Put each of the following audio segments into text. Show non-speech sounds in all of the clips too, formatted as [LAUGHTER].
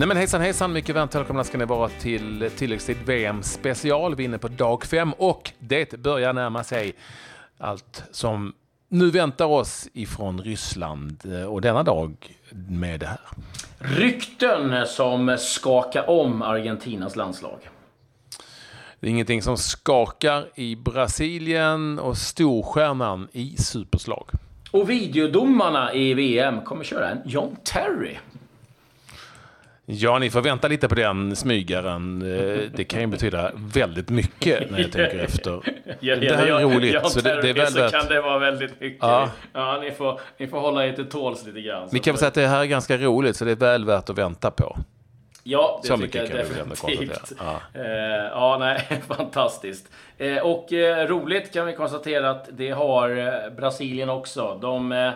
Nej men hejsan hejsan, mycket varmt välkomna ska ni vara till tilläggstid VM special. Vi är inne på dag fem och det börjar närma sig allt som nu väntar oss ifrån Ryssland och denna dag med det här. Rykten som skakar om Argentinas landslag. Det är ingenting som skakar i Brasilien och storstjärnan i superslag. Och videodomarna i VM kommer köra en John Terry. Ja, ni får vänta lite på den smygaren. Eh, det kan ju betyda väldigt mycket när jag tänker efter. Ja, det här är roligt. John så det, det är väl så kan det vara väldigt mycket. Ja. Ja. ni, får, ni får hålla er till tåls lite grann. Vi kan väl säga att det här är ganska roligt, så det är väl värt att vänta på. Ja, det Så tycker jag definitivt. Ja. Eh, ja, nej, [LAUGHS] fantastiskt. Eh, och eh, roligt kan vi konstatera att det har eh, Brasilien också. De eh,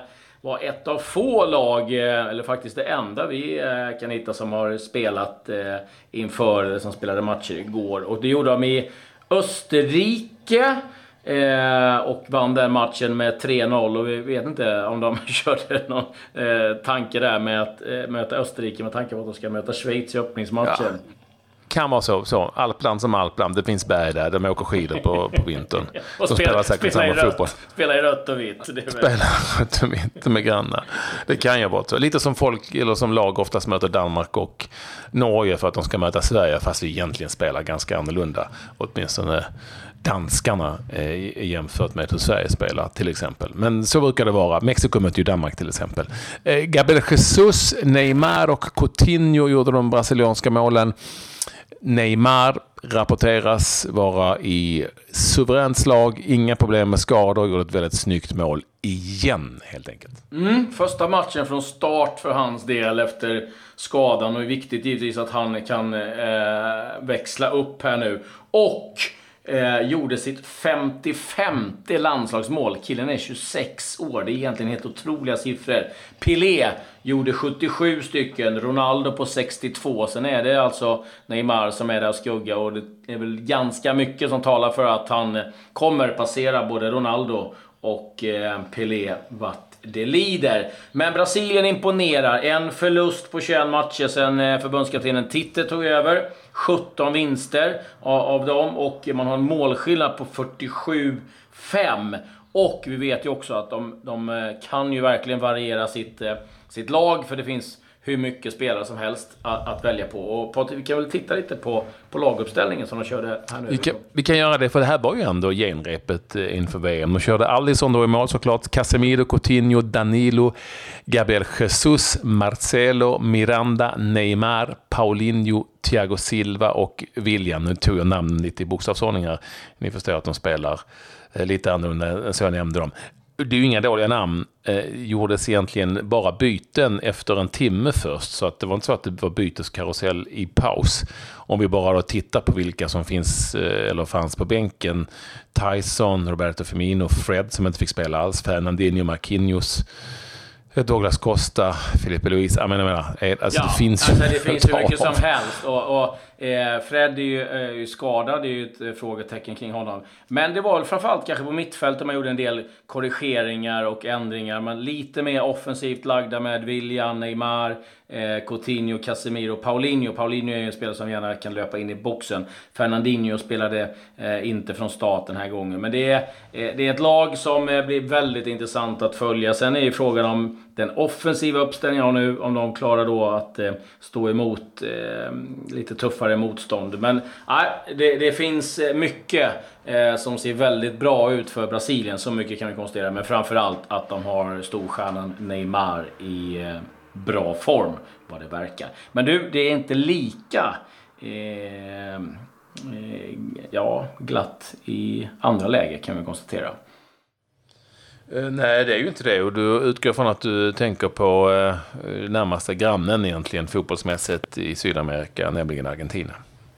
var ett av få lag, eh, eller faktiskt det enda vi eh, kan hitta som har spelat eh, inför, som spelade matcher igår. Och det gjorde de i Österrike. Eh, och vann den matchen med 3-0 och vi vet inte om de [LAUGHS] körde någon eh, tanke där med att eh, möta Österrike med tanke på att de ska möta Schweiz i öppningsmatchen. Kan vara så. så. Alpland som Alpland. Det finns berg där. De åker skidor på, på vintern. [LAUGHS] Och De spelar säkert spela i samma rött, fotboll. Spela i rött och vitt. Det är väl- Spelar de inte med grannar. Det kan ju vara så. Lite som folk, eller som lag oftast möter Danmark och Norge för att de ska möta Sverige. Fast vi egentligen spelar ganska annorlunda. Åtminstone danskarna eh, jämfört med hur Sverige spelar till exempel. Men så brukar det vara. Mexiko möter ju Danmark till exempel. Eh, Gabriel Jesus, Neymar och Coutinho gjorde de brasilianska målen. Neymar rapporteras vara i suveränt slag, inga problem med skador, gjorde ett väldigt snyggt mål igen helt enkelt. Mm, första matchen från start för hans del efter skadan och det är viktigt givetvis att han kan eh, växla upp här nu. Och eh, gjorde sitt 55 landslagsmål. Killen är 26 år. Det är egentligen helt otroliga siffror. Pelé gjorde 77 stycken, Ronaldo på 62. Sen är det alltså Neymar som är där och skugga och det är väl ganska mycket som talar för att han kommer passera både Ronaldo och eh, Pelé vart det lider. Men Brasilien imponerar. En förlust på 21 matcher sen eh, förbundskaptenen Titte tog över. 17 vinster av, av dem och man har en målskillnad på 47-5. Och vi vet ju också att de, de eh, kan ju verkligen variera sitt, eh, sitt lag för det finns hur mycket spelare som helst att, att välja på. Och på, vi kan väl titta lite på, på laguppställningen som de körde här nu. Vi kan, vi kan göra det, för det här var ju ändå genrepet eh, inför VM. De körde Alisson då i mål såklart, Casemiro, Coutinho, Danilo, Gabriel Jesus, Marcelo, Miranda, Neymar, Paulinho, Thiago Silva och William. Nu tog jag namnen lite i bokstavsordning här. Ni förstår att de spelar eh, lite annorlunda än så jag nämnde dem. Det är ju inga dåliga namn. Eh, gjordes egentligen bara byten efter en timme först. Så att det var inte så att det var byteskarusell i paus. Om vi bara då tittar på vilka som finns eh, eller fanns på bänken. Tyson, Roberto Firmino, Fred som inte fick spela alls, Fernandinho, Marquinhos. Douglas Costa, Filipe Luis. Jag menar, eh, alltså det finns alltså det finns hur mycket som helst. Och, och, eh, Fred är ju, är ju skadad, det är ju ett eh, frågetecken kring honom. Men det var väl framförallt kanske på mittfältet man gjorde en del korrigeringar och ändringar. Men lite mer offensivt lagda med William, Neymar, eh, Coutinho, Casemiro, Paulinho. Paulinho är ju en spelare som gärna kan löpa in i boxen. Fernandinho spelade eh, inte från start den här gången. Men det är, eh, det är ett lag som eh, blir väldigt intressant att följa. Sen är ju frågan om den offensiva uppställningen har nu, om de klarar då att eh, stå emot eh, lite tuffare motstånd. Men nej, det, det finns eh, mycket eh, som ser väldigt bra ut för Brasilien. Så mycket kan vi konstatera. Men framförallt att de har storstjärnan Neymar i eh, bra form, vad det verkar. Men du, det är inte lika eh, eh, ja, glatt i andra läger kan vi konstatera. Eh, nej, det är ju inte det. Och du utgår från att du tänker på eh, närmaste grannen egentligen fotbollsmässigt i Sydamerika, nämligen Argentina.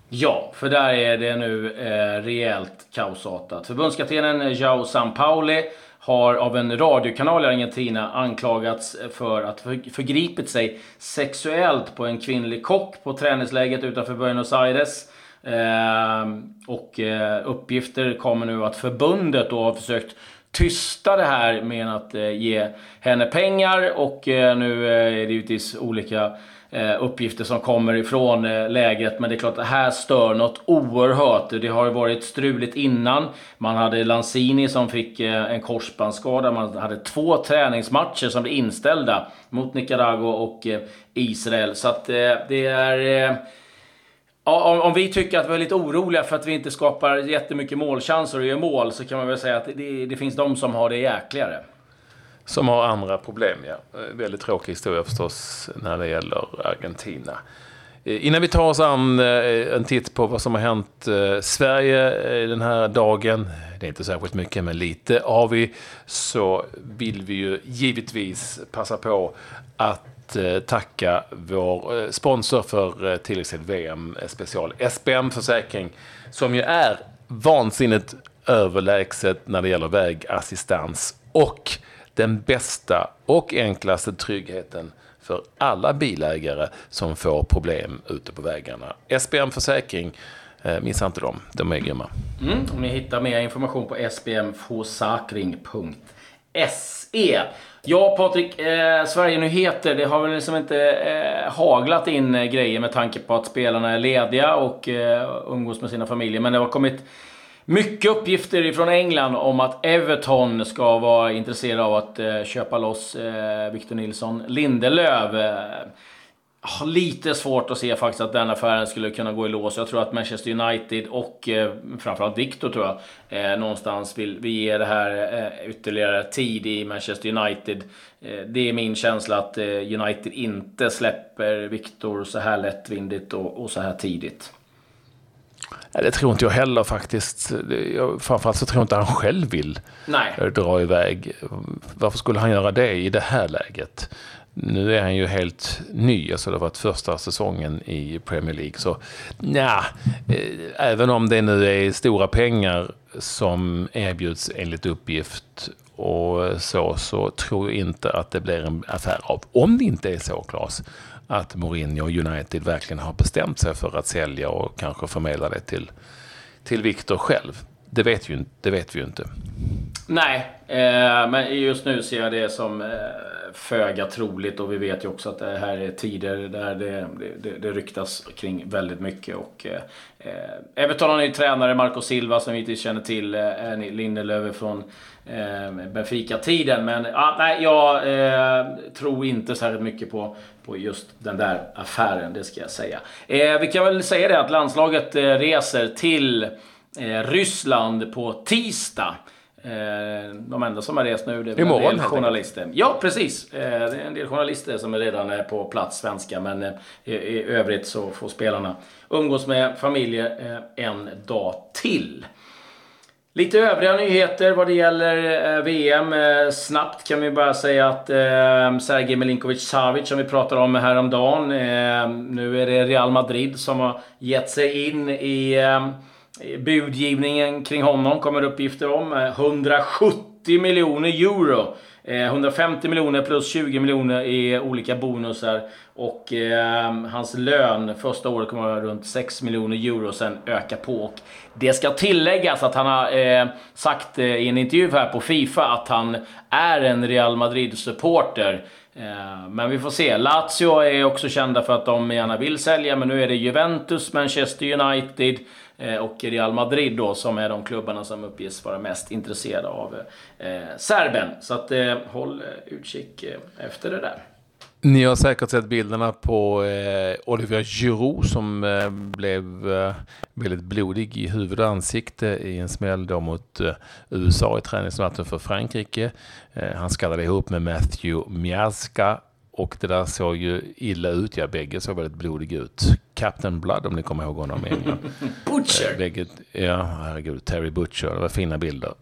Ja, för där är det nu eh, rejält kaosartat. Förbundskaptenen Jao Sampaoli har av en radiokanal i Argentina anklagats för att förgripit sig sexuellt på en kvinnlig kock på träningsläget utanför Buenos Aires. Eh, och eh, uppgifter kommer nu att förbundet då har försökt tysta det här med att eh, ge henne pengar och eh, nu eh, är det givetvis olika Eh, uppgifter som kommer ifrån eh, lägret. Men det är klart, det här stör något oerhört. Det har ju varit struligt innan. Man hade Lanzini som fick eh, en korsbandsskada. Man hade två träningsmatcher som blev inställda mot Nicaragua och Israel. Så att det är om, om, vi tycker att vi är lite oroliga för att vi inte skapar jättemycket målchanser och gör mål så kan man väl säga att det, det finns de som har det jäkligare. Som har andra problem, ja. Eh, väldigt tråkig historia förstås när det gäller Argentina. Eh, innan vi tar oss an eh, en titt på vad som har hänt Sverige den här dagen, det är inte särskilt mycket men lite har vi, så vill vi ju givetvis passa på att tacka vår sponsor för eh, VM special, SBM Försäkring, som ju är vansinnigt överlägset när det gäller vägassistans och den bästa och enklaste tryggheten för alla bilägare som får problem ute på vägarna. SBM Försäkring, eh, missa inte dem, de är grymma. Mm, ni hittar mer information på sbmforsakring.se. Ja, Patrik. Eh, Sverige-nyheter. Det har väl liksom inte eh, haglat in eh, grejer med tanke på att spelarna är lediga och eh, umgås med sina familjer. Men det har kommit mycket uppgifter från England om att Everton ska vara intresserade av att eh, köpa loss eh, Victor Nilsson Lindelöf. Eh, har lite svårt att se faktiskt att den affären skulle kunna gå i lås. Jag tror att Manchester United och eh, framförallt Victor tror jag eh, någonstans vill, vill ge det här eh, ytterligare tid i Manchester United. Eh, det är min känsla att eh, United inte släpper Victor så här lättvindigt och, och så här tidigt det tror inte jag heller faktiskt. framförallt så tror jag inte han själv vill Nej. dra iväg. Varför skulle han göra det i det här läget? Nu är han ju helt ny, alltså det har varit första säsongen i Premier League. Så ja, eh, även om det nu är stora pengar som erbjuds enligt uppgift och så, så tror jag inte att det blir en affär av. Om det inte är så, Claes, att Mourinho och United verkligen har bestämt sig för att sälja och kanske förmedla det till, till Victor själv. Det vet, ju, det vet vi ju inte. Nej, eh, men just nu ser jag det som eh, föga troligt och vi vet ju också att det här är tider där det, det, det ryktas kring väldigt mycket. Och, eh, Everton har ny tränare, Marco Silva, som vi inte känner till, eh, Lindelöf från eh, Benfica-tiden. Men ah, nej, jag eh, tror inte särskilt mycket på, på just den där affären, det ska jag säga. Eh, vi kan väl säga det att landslaget eh, reser till eh, Ryssland på tisdag. Eh, de enda som har rest nu det är Imorgon, en del journalister. Ja, precis. Eh, det är en del journalister som redan är på plats, svenska. Men eh, i övrigt så får spelarna umgås med familjer en dag till. Lite övriga nyheter vad det gäller VM. Snabbt kan vi bara säga att Sergej Milinkovic Savic som vi pratade om häromdagen. Nu är det Real Madrid som har gett sig in i budgivningen kring honom kommer uppgifter om. Eh, 170 miljoner euro. Eh, 150 miljoner plus 20 miljoner i olika bonusar. Och eh, hans lön första året kommer att vara runt 6 miljoner euro, sen öka på. Och det ska tilläggas att han har eh, sagt eh, i en intervju här på Fifa att han är en Real Madrid-supporter. Eh, men vi får se. Lazio är också kända för att de gärna vill sälja, men nu är det Juventus, Manchester United, eh, och Real Madrid då som är de klubbarna som uppges vara mest intresserade av eh, serben. Så att håll utkik efter det där. Ni har säkert sett bilderna på eh, Olivier Giroud som eh, blev eh, väldigt blodig i huvud och ansikte i en smäll då mot eh, USA i träningsmatchen för Frankrike. Eh, han skallade ihop med Matthew Miazga och det där såg ju illa ut. Ja, bägge såg väldigt blodiga ut. Captain Blood om ni kommer ihåg honom i England. [LAUGHS] Butcher! Eh, bägge, ja, herregud. Terry Butcher. Det var fina bilder.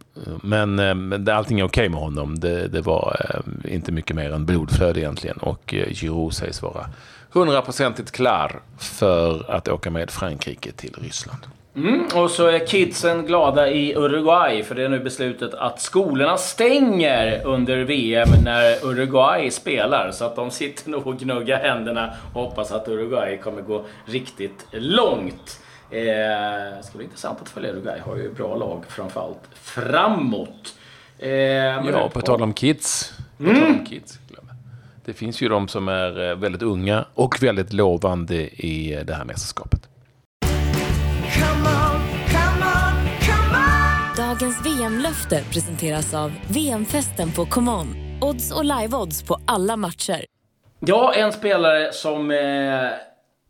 Men, eh, men allting är okej okay med honom. Det, det var eh, inte mycket mer än blodflöde egentligen. Och Giroud sägs vara hundraprocentigt klar för att åka med Frankrike till Ryssland. Mm, och så är kidsen glada i Uruguay, för det är nu beslutet att skolorna stänger under VM när Uruguay spelar. Så att de sitter nog och gnuggar händerna och hoppas att Uruguay kommer gå riktigt långt. Eh, det ska bli intressant att följa Uruguay. Har ju bra lag, framförallt framåt. Eh, ja, på tal om kids. På tal om kids. Det finns ju de som är eh, väldigt unga och väldigt lovande i eh, det här mästerskapet. Dagens VM-löfte presenteras av VM-festen på ComeOn. Odds och live-odds på alla matcher. Ja, en spelare som eh,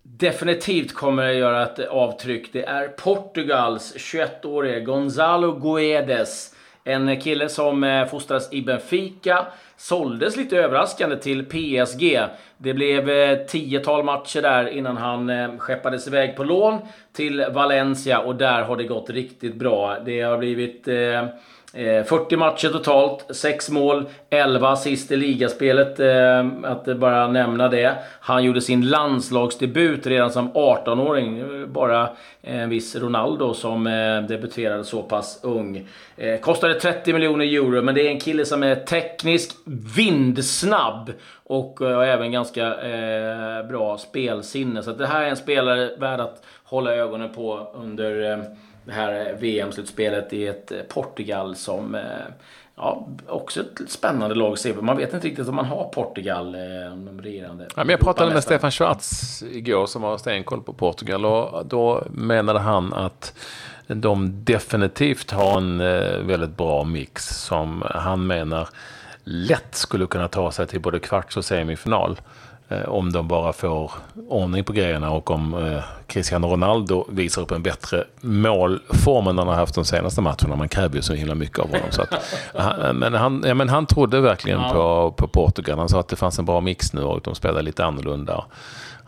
definitivt kommer att göra ett avtryck. Det är Portugals 21-årige Gonzalo Guedes. En kille som eh, fostrades i Benfica. Såldes lite överraskande till PSG. Det blev eh, tiotal matcher där innan han eh, skeppades iväg på lån till Valencia och där har det gått riktigt bra. Det har blivit eh, Eh, 40 matcher totalt, 6 mål, 11 assist i ligaspelet. Eh, att bara nämna det. Han gjorde sin landslagsdebut redan som 18-åring. Bara eh, en viss Ronaldo som debuterade så pass ung. Kostade 30 miljoner euro, men det är en kille som är teknisk, vindsnabb och har även ganska bra spelsinne. Så det här är en spelare värd att hålla ögonen på under det här VM-slutspelet i ett eh, Portugal som eh, Ja, också ett spännande lag att se. Man vet inte riktigt om man har Portugal, eh, de regerande. Ja, men jag pratade med Stefan Schwarz igår som har stenkoll på Portugal och då menade han att de definitivt har en väldigt bra mix som han menar lätt skulle kunna ta sig till både kvarts och semifinal. Eh, om de bara får ordning på grejerna och om eh, Cristiano Ronaldo visar upp en bättre målform än han har haft de senaste matcherna. Man kräver ju så himla mycket av honom. Så att, [LAUGHS] men, han, ja, men han trodde verkligen ja. på, på Portugal. Han sa att det fanns en bra mix nu och de spelade lite annorlunda.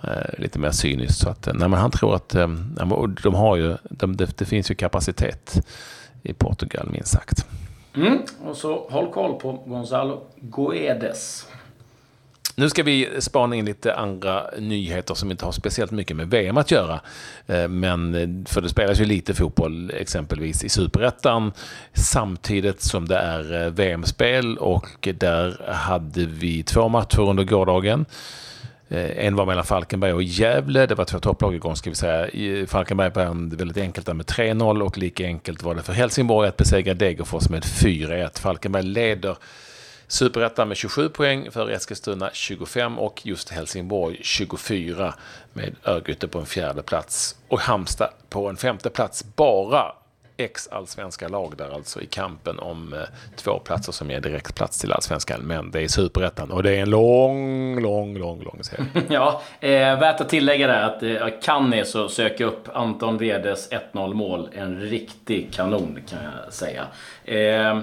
Eh, lite mer cyniskt. Så att, nej, men han tror att de har ju, de, det, det finns ju kapacitet i Portugal minst sagt. Mm. Och så håll koll på Gonzalo Guedes. Nu ska vi spana in lite andra nyheter som inte har speciellt mycket med VM att göra. Eh, men eh, för det spelas ju lite fotboll exempelvis i Superettan samtidigt som det är eh, VM-spel och där hade vi två matcher under gårdagen. En var mellan Falkenberg och Gävle. Det var två topplag igång ska vi säga. Falkenberg vann väldigt enkelt där med 3-0 och lika enkelt var det för Helsingborg att besegra Degerfors med 4-1. Falkenberg leder Superettan med 27 poäng för Eskilstuna 25 och just Helsingborg 24 med Örgryte på en fjärde plats och Halmstad på en femte plats. Bara ex-allsvenska lag där alltså i kampen om eh, två platser som ger direktplats till allsvenskan. Men det är superettan och det är en lång, lång, lång, lång serie. [LAUGHS] ja, eh, värt att tillägga där att eh, kan ni så sök upp Anton Wedes 1-0 mål. En riktig kanon kan jag säga. Eh,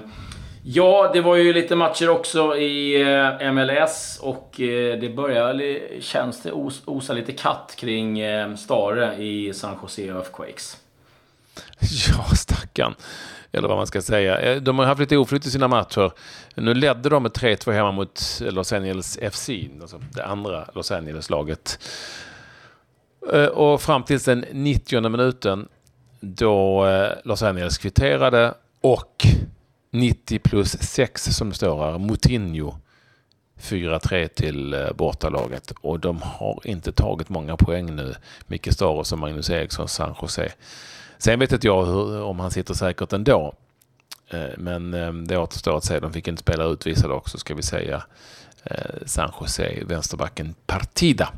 Ja, det var ju lite matcher också i eh, MLS och eh, det börjar, känns det, os, osa lite katt kring eh, Stare i San Jose Earthquakes. [LAUGHS] Ja, stackarn. Eller vad man ska säga. De har haft lite oflyt i sina matcher. Nu ledde de med 3-2 hemma mot Los Angeles FC, alltså det andra Los Angeles-laget. Och fram till den 90 minuten då Los Angeles kvitterade och 90 plus 6 som det står här. Moutinho 4-3 till eh, bortalaget och de har inte tagit många poäng nu. Micke Staros och Magnus Eriksson San Jose. Sen vet inte jag hur, om han sitter säkert ändå. Eh, men eh, det återstår att se. De fick inte spela utvisade också ska vi säga. San Jose, vänsterbacken Partida.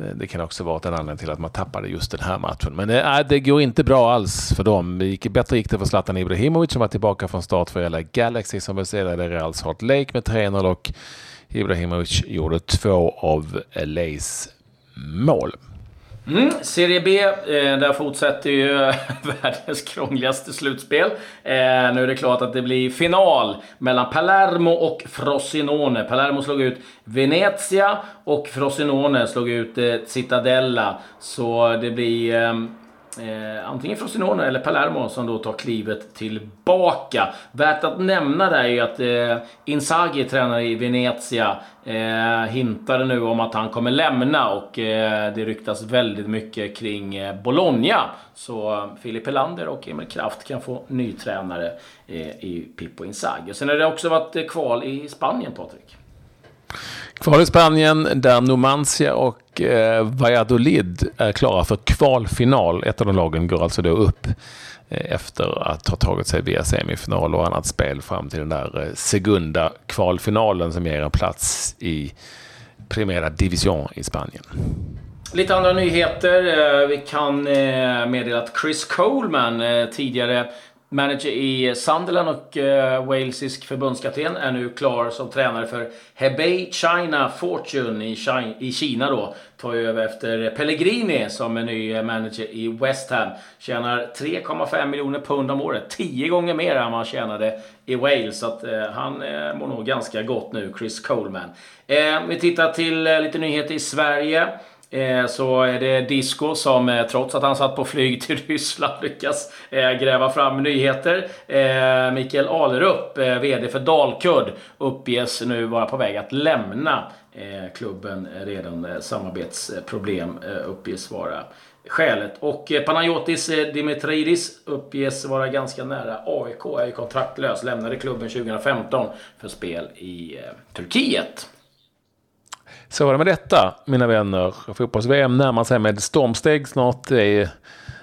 Eh, det kan också vara en anledning till att man tappade just den här matchen. Men äh, det går inte bra alls för dem. Det gick, bättre gick det för Zlatan Ibrahimovic som var tillbaka från start för LA Galaxy som besegrade Real Salt Lake med 3-0 och Ibrahimovic gjorde två av LAs mål. Mm, Serie B, eh, där fortsätter ju [LAUGHS] världens krångligaste slutspel. Eh, nu är det klart att det blir final mellan Palermo och Frosinone. Palermo slog ut Venezia och Frosinone slog ut eh, Så det blir ehm, Eh, antingen Frosinone eller Palermo som då tar klivet tillbaka. Värt att nämna där är ju att eh, Inzaghi, tränare i Venezia, eh, hintade nu om att han kommer lämna och eh, det ryktas väldigt mycket kring eh, Bologna. Så eh, Filip Helander och Emil Kraft kan få ny tränare eh, i Pippo Inzaghi. Sen har det också varit eh, kval i Spanien, Patrik. Kval i Spanien där Numancia och eh, Valladolid är klara för kvalfinal. Ett av de lagen går alltså då upp eh, efter att ha tagit sig via semifinal och annat spel fram till den där eh, segunda kvalfinalen som ger en plats i Primera Division i Spanien. Lite andra nyheter. Eh, vi kan meddela att Chris Coleman, tidigare Manager i Sunderland och uh, walesisk förbundskapten är nu klar som tränare för Hebei China Fortune i China, i Kina då. Tar ju över efter Pellegrini som är ny eh, manager i West Ham. Tjänar 3,5 miljoner pund om året. 10 gånger mer än man tjänade i Wales. Så att, uh, han uh, mår nog ganska gott nu, Chris Coleman. Uh, vi tittar till lite nyheter i Sverige. Eh, så är det Disco som eh, trots att han satt på flyg till [LAUGHS] Ryssland lyckas eh, gräva fram nyheter. Mikael Alerup, VD för Dalkurd, uppges nu vara på väg att lämna klubben. Redan samarbetsproblem uppges vara skälet. Och Panayotis Dimitridis uppges vara ganska nära AIK. Är ju kontraktlös. Lämnade klubben 2015 för spel i Turkiet. Så var det med detta, mina vänner. Fotbolls-VM närmar sig med stormsteg. Snart är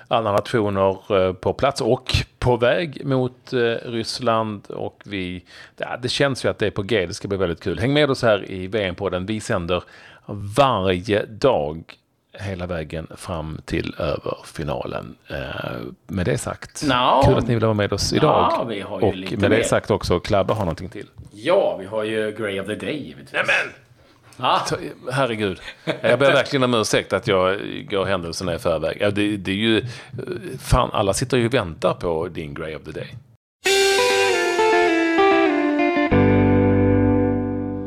alla nationer eh, på plats och på väg mot eh, Ryssland. Och vi, det känns ju att det är på G. Det ska bli väldigt kul. Häng med oss här i VM-podden. Vi sänder varje dag hela vägen fram till över finalen. Eh, med det sagt, no. kul att ni vill vara med oss idag. No, vi har ju och med mer. det sagt också, Klabbe har någonting till. Ja, vi har ju Grey of the Day givetvis. Nämen! Ah. Herregud. Jag ber verkligen om ursäkt att jag går händelserna i förväg. Ja, det, det är ju... Fan, alla sitter ju och väntar på din Grey of the Day.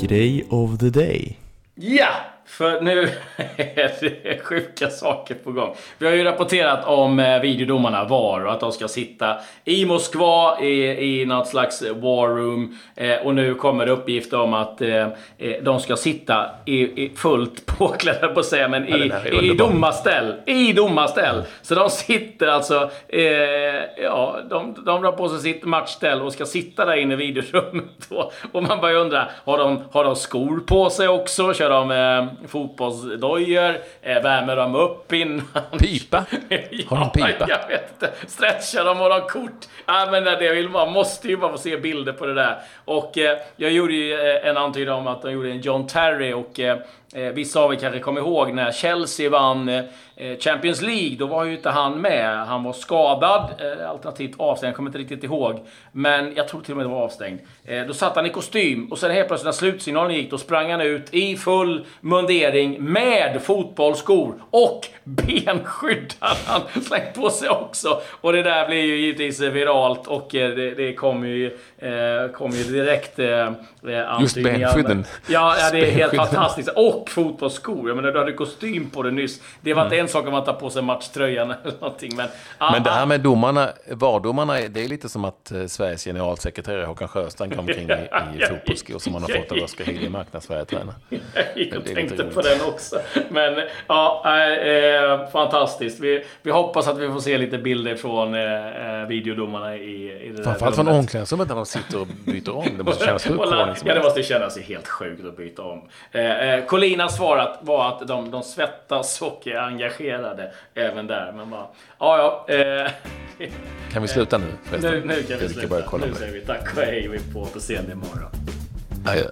Grey of the Day. Ja! För nu [LAUGHS] är det sjuka saker på gång. Vi har ju rapporterat om eh, videodomarna VAR och att de ska sitta i Moskva i, i något slags war room. Eh, och nu kommer det uppgifter om att eh, eh de ska sitta i, i fullt [LAUGHS] påklädda på att säga, men i, ja, i domarställ. I domarställ. Så de sitter alltså, eh, ja, de, de drar på sig sitt matchställ och ska sitta där inne i videorummet. Då. Och man börjar undra, har de, har de skor på sig också? Kör de eh, fotbollsdojor, eh, värmer dem upp innan. Pipa? [LAUGHS] Har de pipa? Ja, jag vet inte. Stretchar de och har kort. Ja, men det vill man måste ju bara få se bilder på det där. Och eh, jag gjorde ju eh, en antydan om att de gjorde en John Terry och eh, vissa av er kanske kommer ihåg när Chelsea vann eh, Champions League. Då var ju inte han med. Han var skadad, eh, alternativt avstängd. Jag kommer inte riktigt ihåg. Men jag tror till och med det var avstängd. Eh, då satt han i kostym och sen helt plötsligt när slutsignalen gick, då sprang han ut i full mundering med fotbollsskor och [LAUGHS] benskydd hade han slängt på sig också. Och det där blev ju givetvis viralt och eh, det, det kom ju, eh, kom ju direkt eh, Just benskydden. Ja, ja, det är helt fantastiskt. Och fotbollsskor. Jag menar, du hade kostym på dig nyss. Det var mm. inte en sak om man tar på sig matchtröjan eller någonting. Men, men det här med domarna, VAR-domarna, det är lite som att eh, Sveriges generalsekreterare Håkan Sjöstrand kom omkring i, [LAUGHS] i fotbollsskor som han har fått av Oskar Hilje Marknad, Sverige-tränare. [LAUGHS] Jag tänkte på den också. Men ja, äh, fantastiskt. Vi, vi hoppas att vi får se lite bilder från äh, videodomarna i, i det Framförallt från omklädningsrummet när de sitter och byter om. Det måste kännas [LAUGHS] sjukt Ja, det måste kännas helt sjukt att byta om. Eh, Colinas svarat var att de, de svettas och är engagerade även där. Men bara, ja, ja. Eh, kan vi sluta nu? Förresten? Nu, nu kan vi sluta. Börja kolla nu säger vi tack och hej. Vi är på återseende imorgon. Adjö.